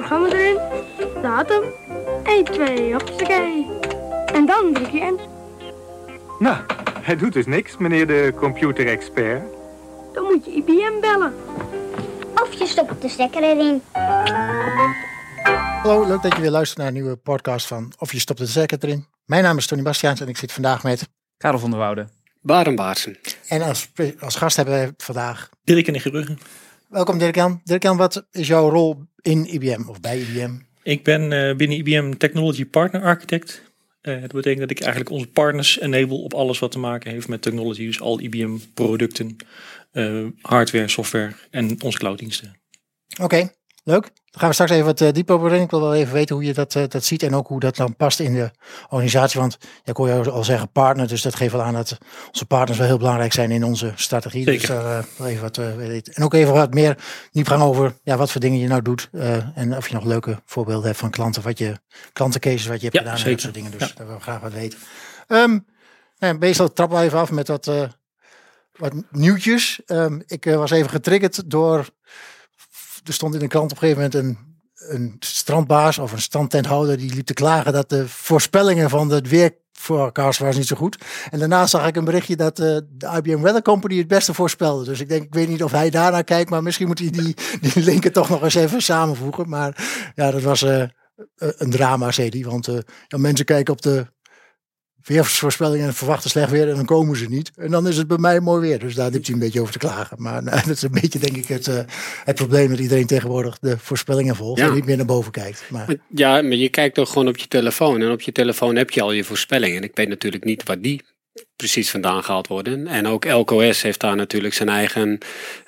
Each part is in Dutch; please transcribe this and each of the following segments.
programma erin, datum, 1, 2, hoppakee. En dan druk je in. Nou, hij doet dus niks, meneer de computerexpert. Dan moet je IBM bellen. Of je stopt de stekker erin. Hallo, leuk dat je weer luistert naar een nieuwe podcast van Of je stopt de stekker erin. Mijn naam is Tony Bastiaans en ik zit vandaag met... Karel van der Woude. Baren Baarsen. En als, als gast hebben wij vandaag... Dirk en Brugge. Welkom Dirk-Jan. Dirk-Jan, wat is jouw rol in IBM of bij IBM? Ik ben uh, binnen IBM Technology Partner Architect. Uh, dat betekent dat ik eigenlijk onze partners enable op alles wat te maken heeft met technology. Dus al IBM producten, uh, hardware, software en onze clouddiensten. Oké, leuk. Dan gaan we straks even wat uh, dieper over in. Ik wil wel even weten hoe je dat, uh, dat ziet en ook hoe dat dan past in de organisatie. Want ja, ik hoor jou al zeggen partner, dus dat geeft wel aan dat onze partners wel heel belangrijk zijn in onze strategie. Zeker. Dus daar uh, even wat. En ook even wat meer diepgang over ja, wat voor dingen je nou doet. en of je nog leuke voorbeelden hebt van klanten, wat je klantencases wat je hebt ja, gedaan zeker. en dat soort dingen. Dus ja. daar willen we graag wat weten. Um, nou, meestal trappen we even af met wat, wat nieuwtjes. Um, ik was even getriggerd door er stond in de krant op een gegeven moment een, een strandbaas of een strandtenthouder die liep te klagen dat de voorspellingen van het weerforecast was niet zo goed. En daarna zag ik een berichtje dat uh, de IBM Weather Company het beste voorspelde. Dus ik denk, ik weet niet of hij daarnaar kijkt, maar misschien moet hij die, die linken toch nog eens even samenvoegen. Maar ja, dat was uh, een drama, zei hij. Want uh, ja, mensen kijken op de weersvoorspellingen en verwachten slecht weer en dan komen ze niet. En dan is het bij mij mooi weer. Dus daar liep hij een beetje over te klagen. Maar nou, dat is een beetje denk ik het, uh, het probleem dat iedereen tegenwoordig de voorspellingen volgt ja. en niet meer naar boven kijkt. Maar... Ja, maar je kijkt toch gewoon op je telefoon. En op je telefoon heb je al je voorspellingen. En ik weet natuurlijk niet wat die precies vandaan gehaald worden. En ook elk OS heeft daar natuurlijk zijn eigen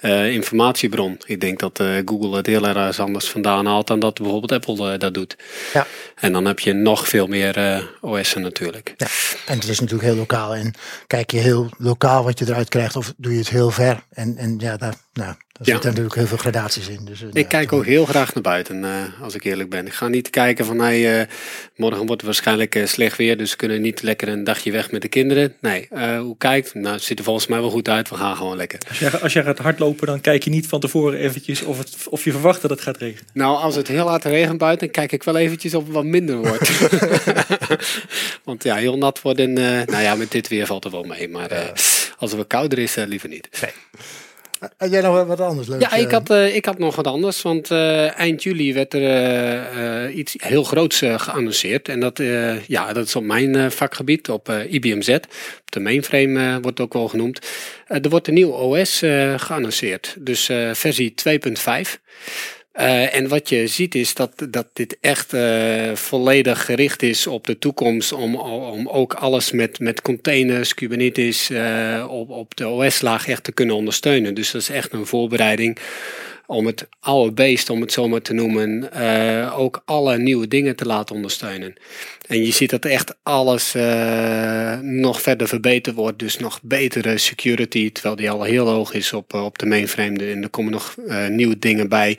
uh, informatiebron. Ik denk dat uh, Google het heel erg anders vandaan haalt dan dat bijvoorbeeld Apple uh, dat doet. Ja. En dan heb je nog veel meer OS'en natuurlijk. Ja. En het is natuurlijk heel lokaal. En kijk je heel lokaal wat je eruit krijgt of doe je het heel ver. En, en ja, daar, nou, daar zitten natuurlijk heel veel gradaties in. Dus, ik kijk ook heel graag naar buiten, als ik eerlijk ben. Ik ga niet kijken van, hey, morgen wordt het waarschijnlijk slecht weer, dus we kunnen niet lekker een dagje weg met de kinderen. Nee, uh, hoe kijkt? Nou, het ziet er volgens mij wel goed uit. We gaan gewoon lekker. Als jij, als jij gaat hardlopen, dan kijk je niet van tevoren eventjes of, het, of je verwacht dat het gaat regenen. Nou, als het heel hard regent buiten, kijk ik wel eventjes of het wat minder wordt. Want ja, heel nat worden, uh, nou ja, met dit weer valt er wel mee. Maar uh, als het wat kouder is, liever niet. Nee. Had jij nog wat anders leuks? Ja, ik had, uh, ik had nog wat anders. Want uh, eind juli werd er uh, iets heel groots geannonceerd. En dat, ja, dat is op mijn vakgebied, op IBM Z. Op de mainframe wordt ook wel genoemd. er wordt een nieuw OS geannonceerd. Dus versie 2.5. Uh, en wat je ziet is dat, dat dit echt uh, volledig gericht is op de toekomst. Om, om ook alles met, met containers, Kubernetes uh, op, op de OS-laag echt te kunnen ondersteunen. Dus dat is echt een voorbereiding om het oude beest, om het zo maar te noemen, uh, ook alle nieuwe dingen te laten ondersteunen. En je ziet dat echt alles uh, nog verder verbeterd wordt, dus nog betere security, terwijl die al heel hoog is op, op de mainframe. En er komen nog nieuwe dingen bij.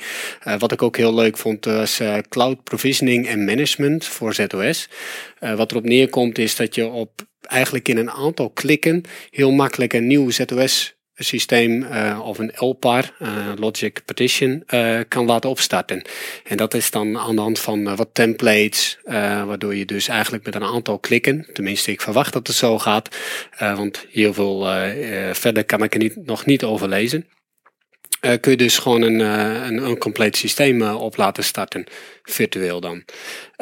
wat ik ook heel leuk vond, was cloud provisioning en management voor ZOS. wat erop neerkomt is dat je op eigenlijk in een aantal klikken heel makkelijk een nieuw ZOS systeem uh, of een LPAR, uh, Logic Partition, uh, kan laten opstarten. En dat is dan aan de hand van wat templates, waardoor je dus eigenlijk met een aantal klikken, tenminste ik verwacht dat het zo gaat, want heel veel verder kan ik er niet, nog niet over lezen. kun je dus gewoon een, een, een compleet systeem op laten starten, virtueel dan.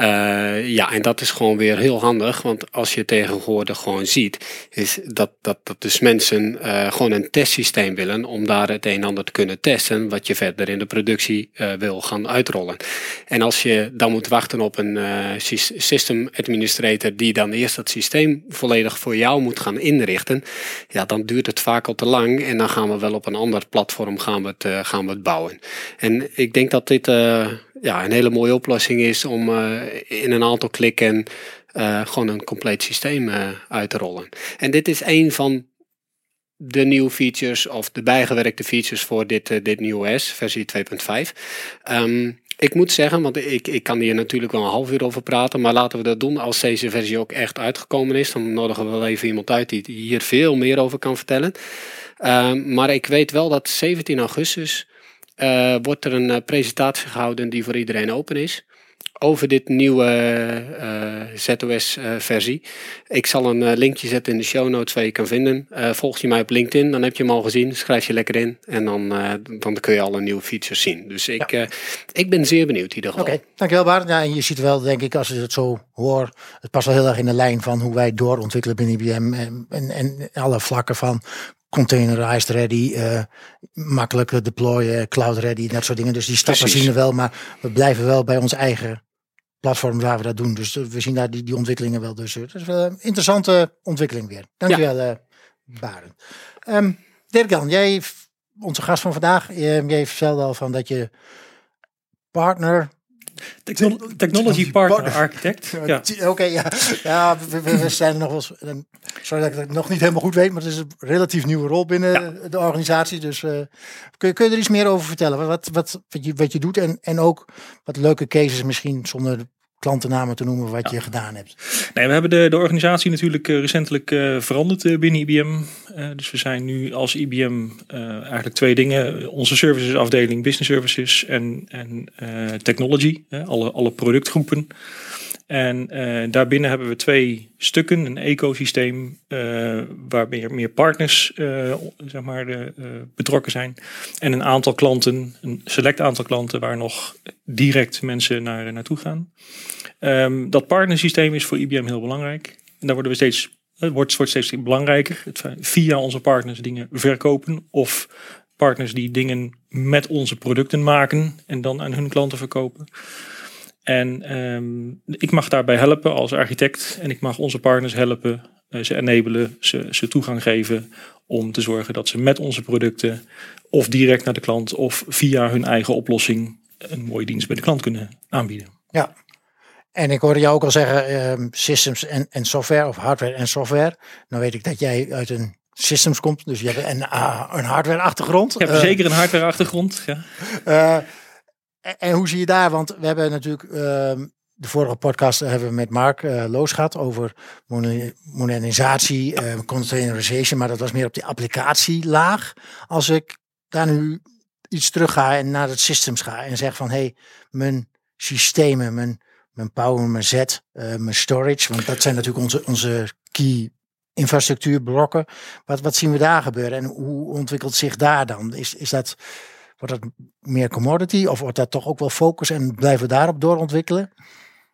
Uh, ja, en dat is gewoon weer heel handig, want als je tegenwoordig gewoon ziet, is dat, dat, dat dus mensen uh, gewoon een testsysteem willen om daar het een en ander te kunnen testen, wat je verder in de productie uh, wil gaan uitrollen. En als je dan moet wachten op een system administrator die dan eerst dat systeem volledig voor jou moet gaan inrichten, ja, dan duurt het vaak al te lang en dan gaan we wel op een ander platform gaan we het, gaan we het bouwen. En ik denk dat dit ja, een hele mooie oplossing is om uh, in een aantal klikken uh, gewoon een compleet systeem uh, uit te rollen. En dit is een van de nieuwe features of de bijgewerkte features voor dit, dit nieuwe OS, versie 2.5. Um, ik moet zeggen, want ik, ik kan hier natuurlijk wel een half uur over praten, maar laten we dat doen als deze versie ook echt uitgekomen is. Dan nodigen we wel even iemand uit die hier veel meer over kan vertellen. Um, maar ik weet wel dat 17 augustus eh, wordt er een eh, presentatie gehouden die voor iedereen open is. Over dit nieuwe eh, ZOS-versie. Ik zal een linkje zetten in de show notes waar je kan vinden. Volg je mij op LinkedIn, dan heb je hem al gezien. Schrijf je lekker in en dan, dan kun je alle nieuwe features zien. Dus ik, ik ben zeer benieuwd in ieder Oké, geval. dankjewel Bart. Ja, en je ziet wel, denk ik, als je het zo hoort, het past wel heel erg in de lijn van hoe wij doorontwikkelen binnen IBM en, en, en alle vlakken van containerized ready, eh makkelijk deployen, cloud ready, dat soort dingen. Dus die stappen Precies. zien we wel, maar we blijven wel bij ons eigen platform waar we dat doen. Dus eh, we zien daar die, die ontwikkelingen wel. Dus eh, het is wel een interessante ontwikkeling weer. Dankjewel, eh Barend. Ehm Dirk-Jan, jij, onze gast van vandaag, eh, jij vertelde al van dat je partner Techno- technology Partner Architect. Ja. Oké, ja. ja we, we- we zijn er nog wel eens. Sorry dat ik het nog niet helemaal goed weet, maar het is een relatief nieuwe rol binnen de organisatie. Dus eh, kun, je, kun je er iets meer over vertellen? Wat, wat, wat, wat, je, wat je doet en, en ook wat leuke cases, misschien zonder klantennamen te noemen, wat je gedaan hebt. Nee, we hebben de, de organisatie natuurlijk eh, recentelijk eh, veranderd eh, binnen IBM. Dus we zijn nu als IBM eigenlijk twee dingen. Onze services afdeling, business services en, en technology. alle, alle productgroepen. En eh, daarbinnen hebben we twee stukken, een ecosysteem eh, waar meer, meer partners eh, zeg maar, betrokken zijn. En een aantal klanten, een select aantal klanten waar nog direct mensen naar, naartoe gaan. Ehm, dat partnersysteem is voor IBM heel belangrijk. En daar worden we steeds, het wordt, wordt steeds belangrijker. Het, via onze partners dingen verkopen of partners die dingen met onze producten maken en dan aan hun klanten verkopen. En ehm, ik mag daarbij helpen als architect en ik mag onze partners helpen, eh, ze enabelen, ze, ze toegang geven om te zorgen dat ze met onze producten of direct naar de klant of via hun eigen oplossing een mooie dienst bij de klant kunnen aanbieden. Ja. En ik hoorde jou ook al zeggen ehm, systems en, en software of hardware en software. Nou weet ik dat jij uit een systems komt, dus je hebt een, een hardware achtergrond. Ik heb Eh, zeker een hardware achtergrond. Ja. En, hoe zie je daar? Want we hebben natuurlijk ehm, de vorige podcast hebben we met Mark eh, Loos gehad over moder- modernisatie, eh, containerization, maar dat was meer op die applicatielaag. Als ik daar nu iets terug ga en naar het systems ga en zeg van hé, hey, mijn systemen, mijn, mijn power, mijn Z, eh, mijn storage, want dat zijn natuurlijk onze, onze key infrastructuurblokken. Wat, wat zien we daar gebeuren en hoe ontwikkelt zich daar dan? Is, is dat Wordt dat meer commodity of wordt dat toch ook wel focus en blijven we daarop doorontwikkelen?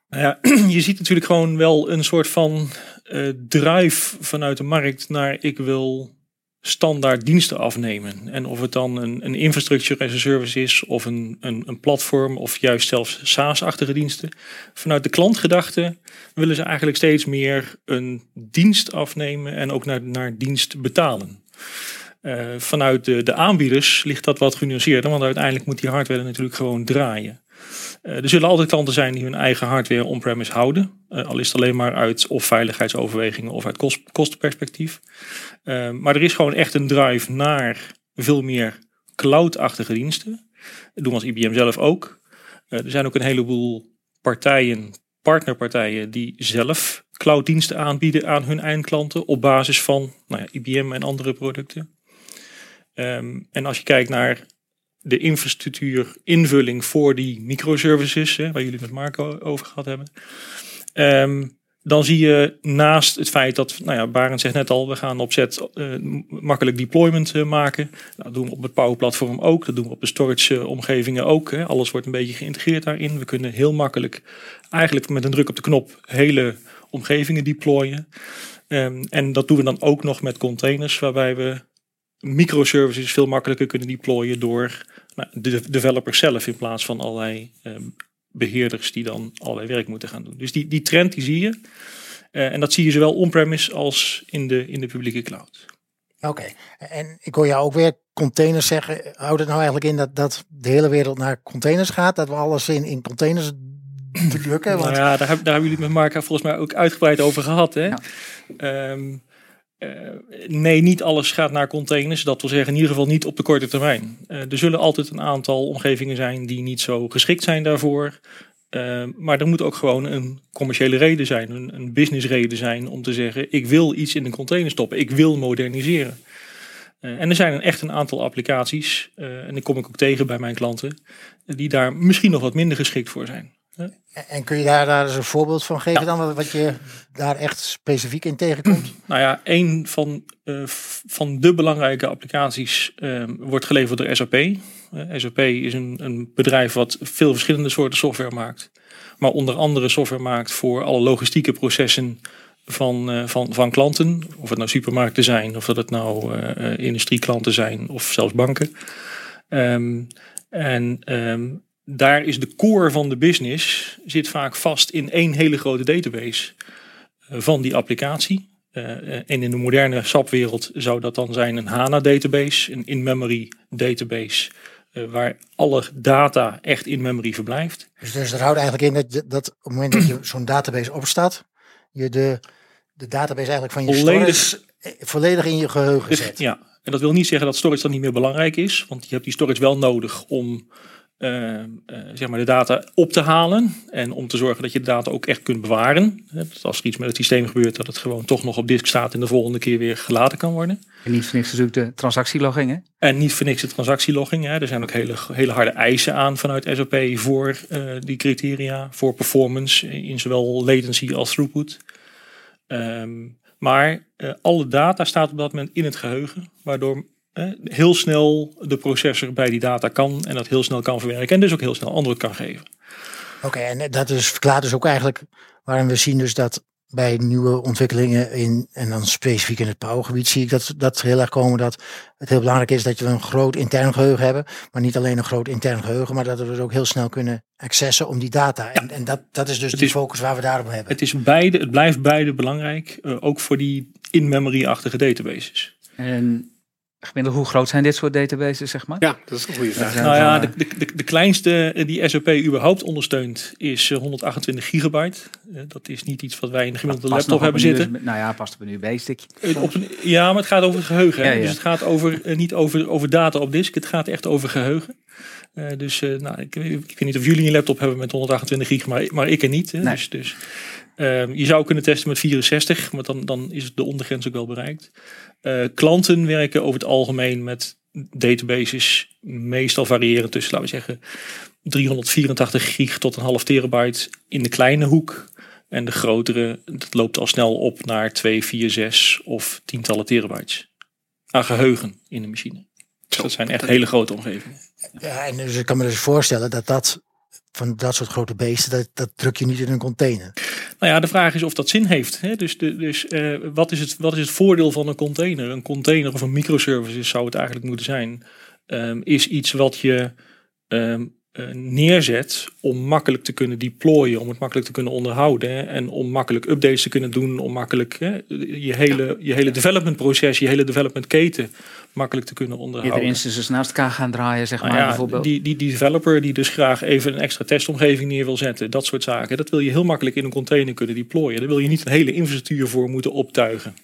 Nou ja, je ziet natuurlijk gewoon wel een soort van eh, drive vanuit de markt naar ik wil standaard diensten afnemen. En of het dan een, een infrastructure as a service is of een, een, een platform of juist zelfs SaaS-achtige diensten. Vanuit de klantgedachte willen ze eigenlijk steeds meer een dienst afnemen en ook naar, naar dienst betalen. Uh, vanuit de, de aanbieders ligt dat wat genuanceerder, want uiteindelijk moet die hardware natuurlijk gewoon draaien. Uh, er zullen altijd klanten zijn die hun eigen hardware on-premise houden. Uh, al is het alleen maar uit of veiligheidsoverwegingen of uit kost, kostenperspectief. Maar er is gewoon echt een drive naar veel meer cloud-achtige diensten. Dat doen we als IBM zelf ook. er zijn ook een heleboel partijen, partnerpartijen, die zelf clouddiensten aanbieden aan hun eindklanten op basis van nou ja, IBM en andere producten. Um, en als je kijkt naar de infrastructuur invulling voor die microservices, hè, waar jullie met Marco over gehad hebben. Um, dan zie je naast het feit dat, nou ja, Barend zegt net al, we gaan opzet uh, makkelijk deployment uh, maken. Dat doen we op het Power Platform ook, dat doen we op de storage uh, omgevingen ook. Hè. Alles wordt een beetje geïntegreerd daarin. We kunnen heel makkelijk, eigenlijk met een druk op de knop, hele omgevingen deployen. Um, en dat doen we dan ook nog met containers, waarbij we microservices veel makkelijker kunnen deployen door nou, de developers zelf in plaats van allerlei um, beheerders die dan allerlei werk moeten gaan doen. Dus die, die trend die zie je. Uh, en dat zie je zowel on-premise als in de, in de publieke cloud. Oké, okay. en ik hoor jou ook weer containers zeggen. Houdt het nou eigenlijk in dat, dat de hele wereld naar containers gaat? Dat we alles in, in containers drukken? Want... Nou ja, daar, daar hebben jullie met Mark volgens mij ook uitgebreid over gehad. Hè? Ja. Um, uh, nee, niet alles gaat naar containers. Dat wil zeggen in ieder geval niet op de korte termijn. Uh, er zullen altijd een aantal omgevingen zijn die niet zo geschikt zijn daarvoor. Uh, maar er moet ook gewoon een commerciële reden zijn, een, een business reden zijn om te zeggen: ik wil iets in een container stoppen, ik wil moderniseren. Eh, en er zijn echt een aantal applicaties, eh, en die kom ik ook tegen bij mijn klanten, die daar misschien nog wat minder geschikt voor zijn. En- kun je daar, daar eens een voorbeeld van geven Ja. dan, wat- je daar echt specifiek in tegenkomt? Nou ja, een van, f- van de belangrijke applicaties eh, wordt geleverd door SAP. Eh, SAP is een, een bedrijf wat veel verschillende soorten software maakt. Maar onder andere software maakt voor alle logistieke processen van, eh, van, van klanten. Of het nou supermarkten zijn, of dat het nou industrieklanten zijn, of zelfs banken. Ehm, en ehm, daar is de core van de business zit vaak vast in één hele grote database eh, van die applicatie. Eh, eh, en in de moderne SAP-wereld zou dat dan zijn een HANA-database, een in-memory database, waar alle data echt in memory verblijft. Dus, dus dat houdt eigenlijk in dat, dat op het moment dat je zo'n database opstaat, je de, de database eigenlijk van je Volledig- storage volledig in je geheugen zet. ja, en dat wil niet zeggen dat storage dan niet meer belangrijk is, want je hebt die storage wel nodig om eh, eh, zeg maar de data op te halen en om te zorgen dat je de data ook echt kunt bewaren. Dat Als er iets met het systeem gebeurt, dat het gewoon toch nog op disk staat en de volgende keer weer geladen kan worden. En niet voor niks natuurlijk de transactielogging, hè? En niet voor niks de transactielogging. Hè. Er zijn ook hele, hele harde eisen aan vanuit SAP voor eh, die criteria. Voor performance in zowel latency als throughput. Ehm, maar eh, alle data staat op dat moment in het geheugen. Waardoor heel snel de processor bij die data kan. En dat heel snel kan verwerken. En dus ook heel snel antwoord kan geven. Oké, en dat is, verklaart dus ook eigenlijk waarom we zien dus dat bij nieuwe ontwikkelingen in, en dan specifiek in het powergebied zie ik dat, dat heel erg komen dat het heel belangrijk is dat we een groot intern geheugen hebben. Maar niet alleen een groot intern geheugen, maar dat we het ook heel snel kunnen accessen om die data. En, en dat, dat is dus is- focus waar we daarop hebben. Het, is beide, het blijft beide belangrijk. eh, ook voor die in-memory-achtige databases. En gemiddeld, hoe groot zijn dit soort databases, zeg maar? Ja, dat is een goede vraag. Nou ja, de, de, kleinste eh, die SAP überhaupt ondersteunt is eh, 128 gigabyte. Eh, Dat is niet iets wat wij in de gemiddelde Past laptop hebben zitten. USB nou ja, past op een USB-stick. Eh, Op een, ja, maar het gaat over geheugen. hè. Ja, ja. Dus het gaat over, eh, niet over, over data op disk. Het gaat echt over geheugen. Eh, dus eh, nou, ik, weet- ik weet niet of jullie een laptop hebben met 128 gig, maar, maar ik er niet. Hè. Nee. Dus, dus, ehm, je zou kunnen testen met 64, maar dan, dan is de ondergrens ook wel bereikt. Eh, klanten werken over het algemeen met databases, meestal variëren tussen, laten we zeggen, 384 gig tot een half terabyte in de kleine hoek. En de grotere, dat loopt al snel op naar 2, 4, 6 of tientallen terabytes aan geheugen in de machine. Dus dat zijn echt hele grote omgevingen. Ja, en dus ik kan me dus voorstellen dat dat van dat soort grote beesten, dat, dat druk je niet in een container. Nou ja, de vraag is of dat zin heeft. Hè? Dus, de, dus eh, wat, is het, wat is het voordeel van een container? Een container of een microservice zou het eigenlijk moeten zijn. ehm, is iets wat je ehm, eh, neerzet om makkelijk te kunnen deployen, om het makkelijk te kunnen onderhouden hè, en om makkelijk updates te kunnen doen, om makkelijk hè, je hele, je hele development proces, je hele development keten makkelijk te kunnen onderhouden. instances naast elkaar gaan draaien, zeg Nou maar, ja, bijvoorbeeld. die, die, die developer die dus graag even een extra testomgeving neer wil zetten, dat soort zaken, dat wil je heel makkelijk in een container kunnen deployen. Daar wil je niet een hele infrastructuur voor moeten optuigen.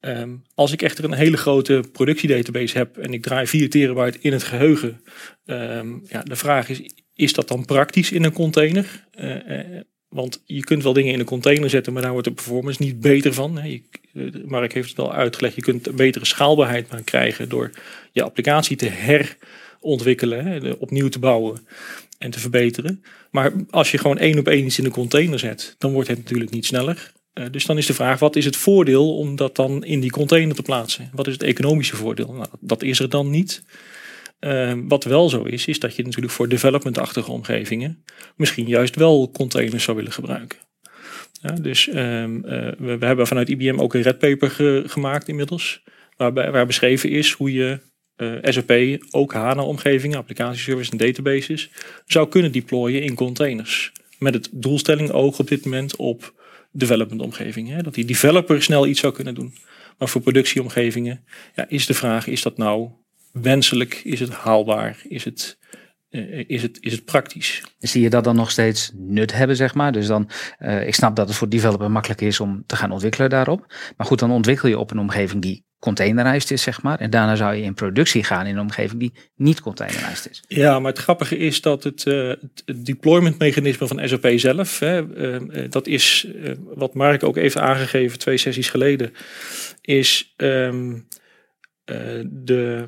Ehm, als ik echter een hele grote productiedatabase heb en ik draai 4 terabyte in het geheugen, ehm, ja, de vraag is, is dat dan praktisch in een container? Eh, eh, want je kunt wel dingen in een container zetten, maar daar wordt de performance niet beter van. Je, eh, Mark heeft het al uitgelegd, je kunt een betere schaalbaarheid maar krijgen door je applicatie te herontwikkelen, opnieuw te bouwen en te verbeteren. Maar als je gewoon één op één iets in een container zet, dan wordt het natuurlijk niet sneller. Eh, dus dan is de vraag, wat is het voordeel om dat dan in die container te plaatsen? Wat is het economische voordeel? Nou, dat is er dan niet. Eh, wat wel zo is, is dat je natuurlijk voor developmentachtige omgevingen misschien juist wel containers zou willen gebruiken. Ja, dus ehm, eh, we, hebben vanuit IBM ook een red paper ge- gemaakt inmiddels, waarbij, waar beschreven is hoe je SAP, ook HANA-omgevingen, applicatieservices en databases, zou kunnen deployen in containers. Met het doelstelling oog op dit moment op development omgevingen. Hè? Dat die developer snel iets zou kunnen doen. Maar voor productieomgevingen ja, is de vraag, is dat nou wenselijk? Is het haalbaar? Is het, eh, is het, is het praktisch? Zie je dat dan nog steeds nut hebben, zeg maar? Dus dan, eh, ik snap dat het voor developer makkelijk is om te gaan ontwikkelen daarop. Maar goed, dan ontwikkel je op een omgeving die containerized is, zeg maar. En daarna zou je in productie gaan in een omgeving die niet containerized is. Ja, maar het grappige is dat het, het deployment mechanisme van SAP zelf, hè, eh, eh, dat is wat Mark ook even aangegeven twee sessies geleden, is eh, de,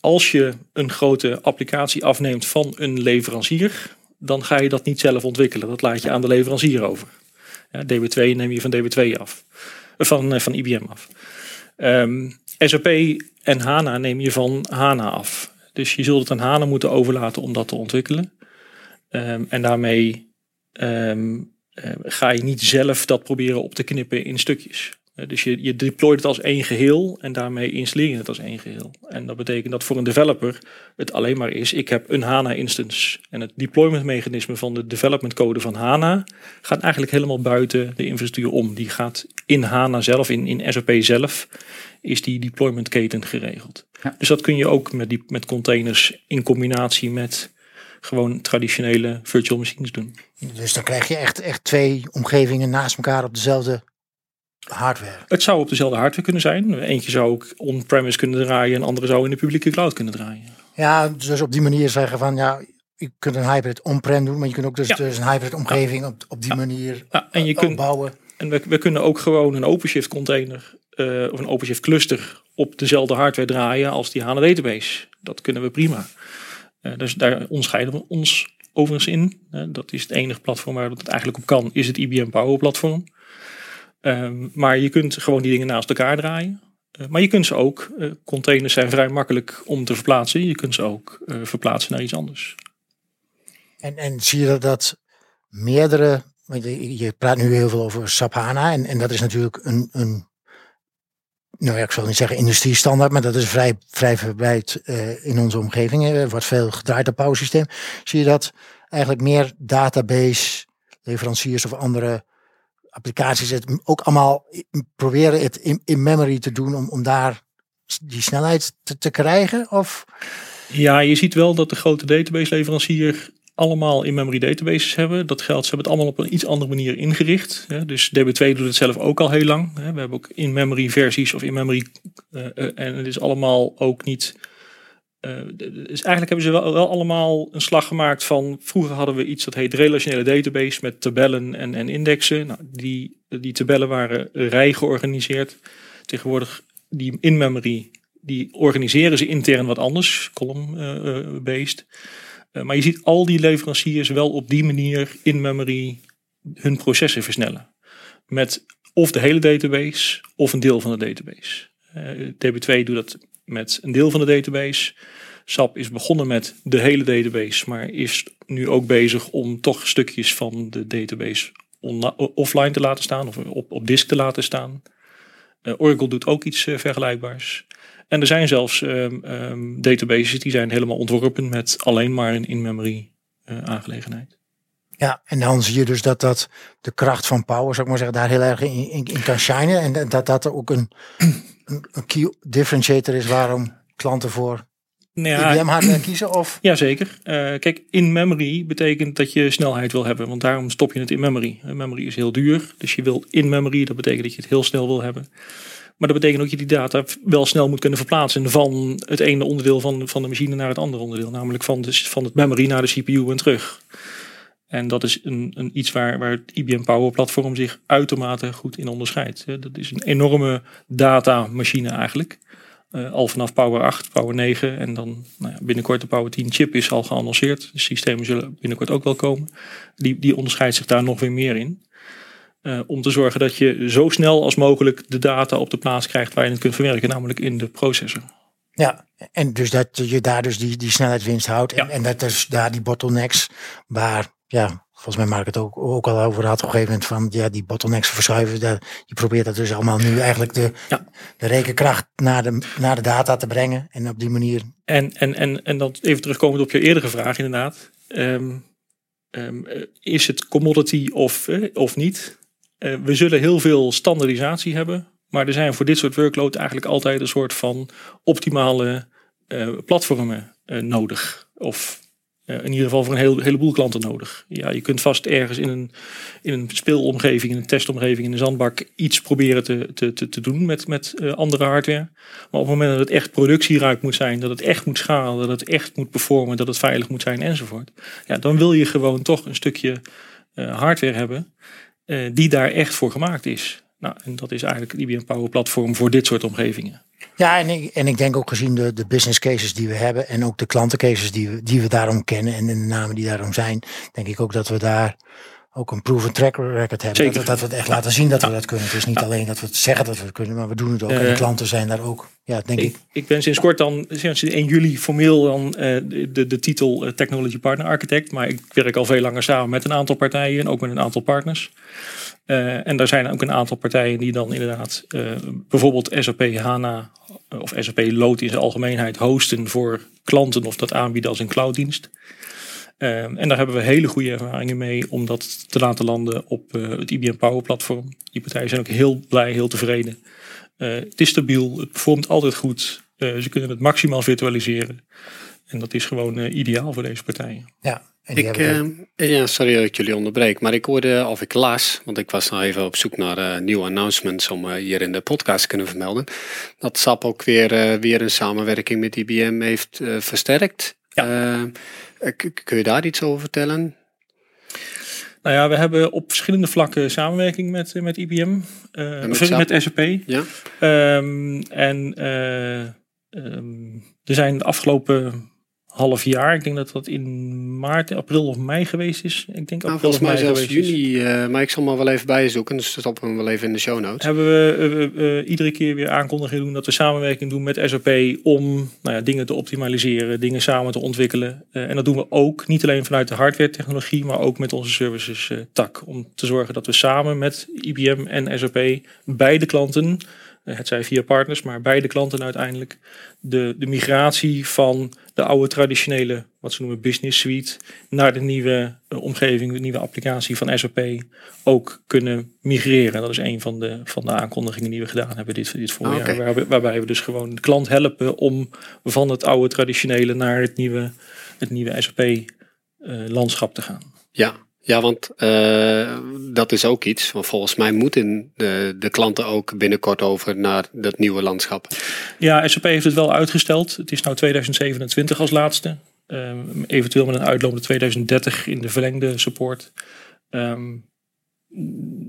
als je een grote applicatie afneemt van een leverancier, dan ga je dat niet zelf ontwikkelen. Dat laat je aan de leverancier over. Ja, DB2 neem je van DB2 af. Van, van IBM af. Ehm, SAP en HANA neem je van HANA af. Dus je zult het aan HANA moeten overlaten om dat te ontwikkelen. Ehm, en daarmee ehm, eh, ga je niet zelf dat proberen op te knippen in stukjes. Eh, dus je, je deployt het als één geheel en daarmee installeer je het als één geheel. En dat betekent dat voor een developer het alleen maar is, ik heb een HANA instance. En het deployment mechanisme van de development code van HANA gaat eigenlijk helemaal buiten de infrastructuur om. Die gaat in HANA zelf, in, in SAP zelf, is die deployment keten geregeld. Ja. Dus dat kun je ook met, die, met containers in combinatie met gewoon traditionele virtual machines doen. Dus dan krijg je echt, echt twee omgevingen naast elkaar op dezelfde hardware. Het zou op dezelfde hardware kunnen zijn. Eentje zou ook on-premise kunnen draaien en andere zou in de publieke cloud kunnen draaien. Ja, dus op die manier zeggen van ja, je kunt een hybrid on-prem doen, maar je kunt ook dus, Ja. dus een hybrid omgeving op, op die manier en je eh, kunt, bouwen. En we, we kunnen ook gewoon een OpenShift container eh, of een OpenShift cluster op dezelfde hardware draaien als die HANA database. Dat kunnen we prima. Eh, dus daar onderscheiden we ons overigens in. Dat is het enige platform waar dat het eigenlijk op kan, is het IBM Power platform. Ehm, maar je kunt gewoon die dingen naast elkaar draaien. Eh, maar je kunt ze ook, eh, containers zijn vrij makkelijk om te verplaatsen. Je kunt ze ook eh, verplaatsen naar iets anders. En, en zie je dat, meerdere, je, praat nu heel veel over SAP HANA en, en dat is natuurlijk een, een nou ja, ik zal niet zeggen industriestandaard, maar dat is vrij, vrij verbreid in onze omgeving. Er wordt veel gedraaid op Power systeem. Zie je dat eigenlijk meer database leveranciers of andere applicaties het ook allemaal proberen het in, in memory te doen om, om daar die snelheid te, te krijgen? Of Ja, je ziet wel dat de grote database leverancier allemaal in-memory databases hebben. Dat geldt, ze hebben het allemaal op een iets andere manier ingericht. Dus DB2 doet het zelf ook al heel lang. We hebben ook in-memory versies of in-memory. eh, eh, en het is allemaal ook niet... eh, dus eigenlijk hebben ze wel, wel allemaal een slag gemaakt van... Vroeger hadden we iets dat heet relationele database met tabellen en, en indexen. Nou, die, die tabellen waren rij georganiseerd. Tegenwoordig die in-memory die organiseren ze intern wat anders, column-based. Eh, maar je ziet al die leveranciers wel op die manier in memory hun processen versnellen. Met of de hele database of een deel van de database. Eh, DB2 doet dat met een deel van de database. SAP is begonnen met de hele database, maar is nu ook bezig om toch stukjes van de database offline te laten staan of op, op disk te laten staan. Eh, Oracle doet ook iets eh, vergelijkbaars. En er zijn zelfs ehm, ehm, databases die zijn helemaal ontworpen met alleen maar een in-memory eh, aangelegenheid. Ja, en dan zie je dus dat, dat de kracht van Power, zou ik maar zeggen, daar heel erg in, kan shinen. En dat- dat dat er ook een, een, key differentiator is waarom klanten voor Nou ja, IBM hardware kiezen. Of Jazeker. Eh kijk, in-memory betekent dat je snelheid wil hebben, want daarom stop je het in memory. Eh, memory is heel duur, dus je wil in-memory, dat betekent dat je het heel snel wil hebben. Maar dat betekent ook dat je die data wel snel moet kunnen verplaatsen van het ene onderdeel van, van de machine naar het andere onderdeel. Namelijk van, de, van het memory naar de CPU en terug. En dat is een, een iets waar, waar het IBM Power Platform zich uitermate goed in onderscheidt. Dat is een enorme datamachine eigenlijk. Eh, al vanaf Power 8, Power 9 en dan nou ja, binnenkort de Power 10 chip is al geannonceerd. De systemen zullen binnenkort ook wel komen. Die, die onderscheidt zich daar nog weer meer in. Eh, om te zorgen dat je zo snel als mogelijk de data op de plaats krijgt waar je het kunt verwerken, namelijk in de processor. ja, en dus dat je daar dus die, die snelheidswinst houdt. En, Ja. en dat dus daar die bottlenecks, waar, ja, volgens mij Mark het ook, ook al over had op een gegeven moment van, ja, die bottlenecks verschuiven. Dat, je probeert dat dus allemaal nu eigenlijk de, Ja. de rekenkracht naar de, naar de data te brengen. En op die manier, En, en, en, en dan even terugkomend op je eerdere vraag inderdaad. Ehm, ehm, eh, is het commodity of, eh, of niet? Eh, we zullen heel veel standaardisatie hebben. Maar er zijn voor dit soort workload eigenlijk altijd een soort van optimale platformen nodig. Of in ieder geval voor een heel, heleboel klanten nodig. Ja, je kunt vast ergens in een, in een speelomgeving, in een testomgeving, in een zandbak iets proberen te, te, te, doen met, met eh, andere hardware. Maar op het moment dat het echt productieruik moet zijn, dat het echt moet schalen, dat het echt moet performen, dat het veilig moet zijn enzovoort. Ja, dan wil je gewoon toch een stukje eh, hardware hebben eh, die daar echt voor gemaakt is. Nou, en dat is eigenlijk het IBM Power Platform voor dit soort omgevingen. Ja, en ik, en ik denk ook gezien de, de business cases die we hebben en ook de klantencases die we, die we daarom kennen en de namen die daarom zijn, denk ik ook dat we daar ook een proven track record hebben. Zeker. Dat, we- dat we het echt laten zien dat we dat kunnen. Het is niet alleen dat we het zeggen dat we het kunnen, maar we doen het ook. en de klanten zijn daar ook, ja, denk ik. Ik, ik ben sinds kort dan, sinds 1 juli formeel dan eh, de, de, de titel eh, Technology Partner Architect. Maar ik werk al veel langer samen met een aantal partijen en ook met een aantal partners. Eh, en daar zijn ook een aantal partijen die dan inderdaad bijvoorbeeld SAP HANA of SAP Load in zijn algemeenheid hosten voor klanten of dat aanbieden als een clouddienst. Eh, en daar hebben we hele goede ervaringen mee om dat te laten landen op eh, het IBM Power Platform. Die partijen zijn ook heel blij, heel tevreden. Eh, het is stabiel, het performt altijd goed. Eh, ze kunnen het maximaal virtualiseren. En dat is gewoon eh, ideaal voor deze partijen. Ja, en die Ik, hebben eh, ja, sorry dat ik jullie onderbreek, maar ik hoorde, of ik las, want ik was nou even op zoek naar eh, nieuwe announcements om eh, hier in de podcast te kunnen vermelden, dat SAP ook weer, eh, weer een samenwerking met IBM heeft eh, versterkt. Eh, k- kun je daar iets over vertellen? Nou ja, we hebben op verschillende vlakken samenwerking met, eh, met IBM. eh, met sorry, SAP? met SAP. Ja? Ehm, en eh, ehm, er zijn de afgelopen half jaar, ik denk dat dat in maart, april of mei geweest is. Ik denk Nou, april volgens of mij mei zelfs geweest juni, eh, maar ik zal maar wel even bijzoeken, dus dat stoppen we hem wel even in de show notes. hebben we eh, eh, iedere keer weer aankondigingen doen dat we samenwerking doen met SAP om nou ja, dingen te optimaliseren, dingen samen te ontwikkelen. En dat doen we ook niet alleen vanuit de hardware technologie, maar ook met onze services tak. Om te zorgen dat we samen met IBM en SAP beide klanten, het zij via partners, maar beide klanten uiteindelijk, de, de migratie van de oude traditionele, wat ze noemen business suite, naar de nieuwe eh, omgeving, de nieuwe applicatie van SAP ook kunnen migreren. Dat is een van de, van de aankondigingen die we gedaan hebben dit, dit voorjaar. Ah, oké. Waarbij, waarbij we dus gewoon de klant helpen om van het oude traditionele naar het nieuwe, het nieuwe SAP-landschap te gaan. Ja, ja want eh, dat is ook iets. Want volgens mij moeten de, de klanten ook binnenkort over naar dat nieuwe landschap. Ja, SAP heeft het wel uitgesteld. Het is nou 2027 als laatste. Ehm, eventueel met een uitloop naar 2030 in de verlengde support. Ehm,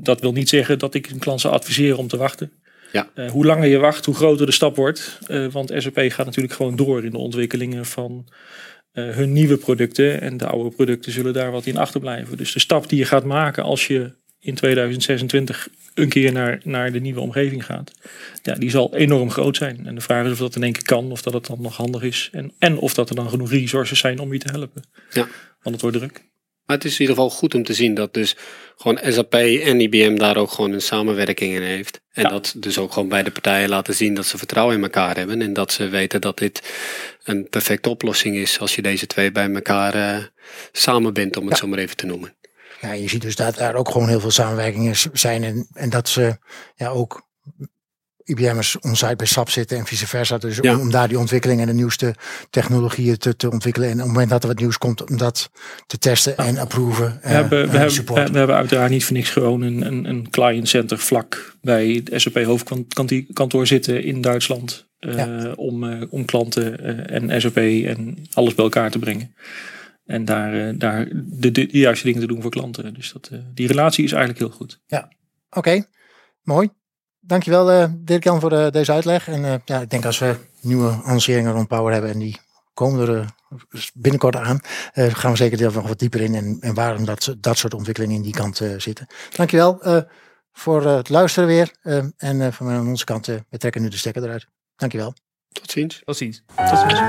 dat wil niet zeggen dat ik een klant zou adviseren om te wachten. Ja. Eh, hoe langer je wacht, hoe groter de stap wordt. Eh, want SAP gaat natuurlijk gewoon door in de ontwikkelingen van eh, hun nieuwe producten. En de oude producten zullen daar wat in achterblijven. Dus de stap die je gaat maken als je in 2026 een keer naar, naar de nieuwe omgeving gaat. Ja, die zal enorm groot zijn. En de vraag is of dat in één keer kan, of dat het dan nog handig is. En, en of dat er dan genoeg resources zijn om je te helpen. Ja. Want het wordt druk. Maar het is in ieder geval goed om te zien dat dus gewoon SAP en IBM daar ook gewoon een samenwerking in heeft. En Ja. dat dus ook gewoon beide partijen laten zien dat ze vertrouwen in elkaar hebben. En dat ze weten dat dit een perfecte oplossing is als je deze twee bij elkaar eh samenbindt, om het Ja. zo maar even te noemen. Ja, je ziet dus dat daar ook gewoon heel veel samenwerkingen zijn. En, en dat ze ja, ook IBM'ers onsite bij SAP zitten en vice versa. Dus Ja. om, om daar die ontwikkeling en de nieuwste technologieën te, te ontwikkelen. En op het moment dat er wat nieuws komt, om dat te testen en approven. We, hebben, we, hebben, we, hebben uiteraard niet voor niks gewoon een, een, een client center vlak bij het SAP hoofdkantoor zitten in Duitsland. eh, Ja. om, eh, om klanten eh, en SAP en alles bij elkaar te brengen. En daar, eh, daar de, de, de juiste dingen te doen voor klanten. Dus dat, eh, die relatie is eigenlijk heel goed. Oké, mooi. Dankjewel eh Dirk-Jan voor eh, deze uitleg. En eh, ja, ik denk als we nieuwe lanceringen rond Power hebben en die komen er binnenkort aan, eh, gaan we zeker er nog wat dieper in en, en waarom dat, dat soort ontwikkelingen in die kant eh, zitten. Dankjewel eh voor het luisteren weer. en eh, van mij aan onze kant, eh, we trekken nu de stekker eruit. Dankjewel. Tot ziens. Tot ziens. Tot ziens.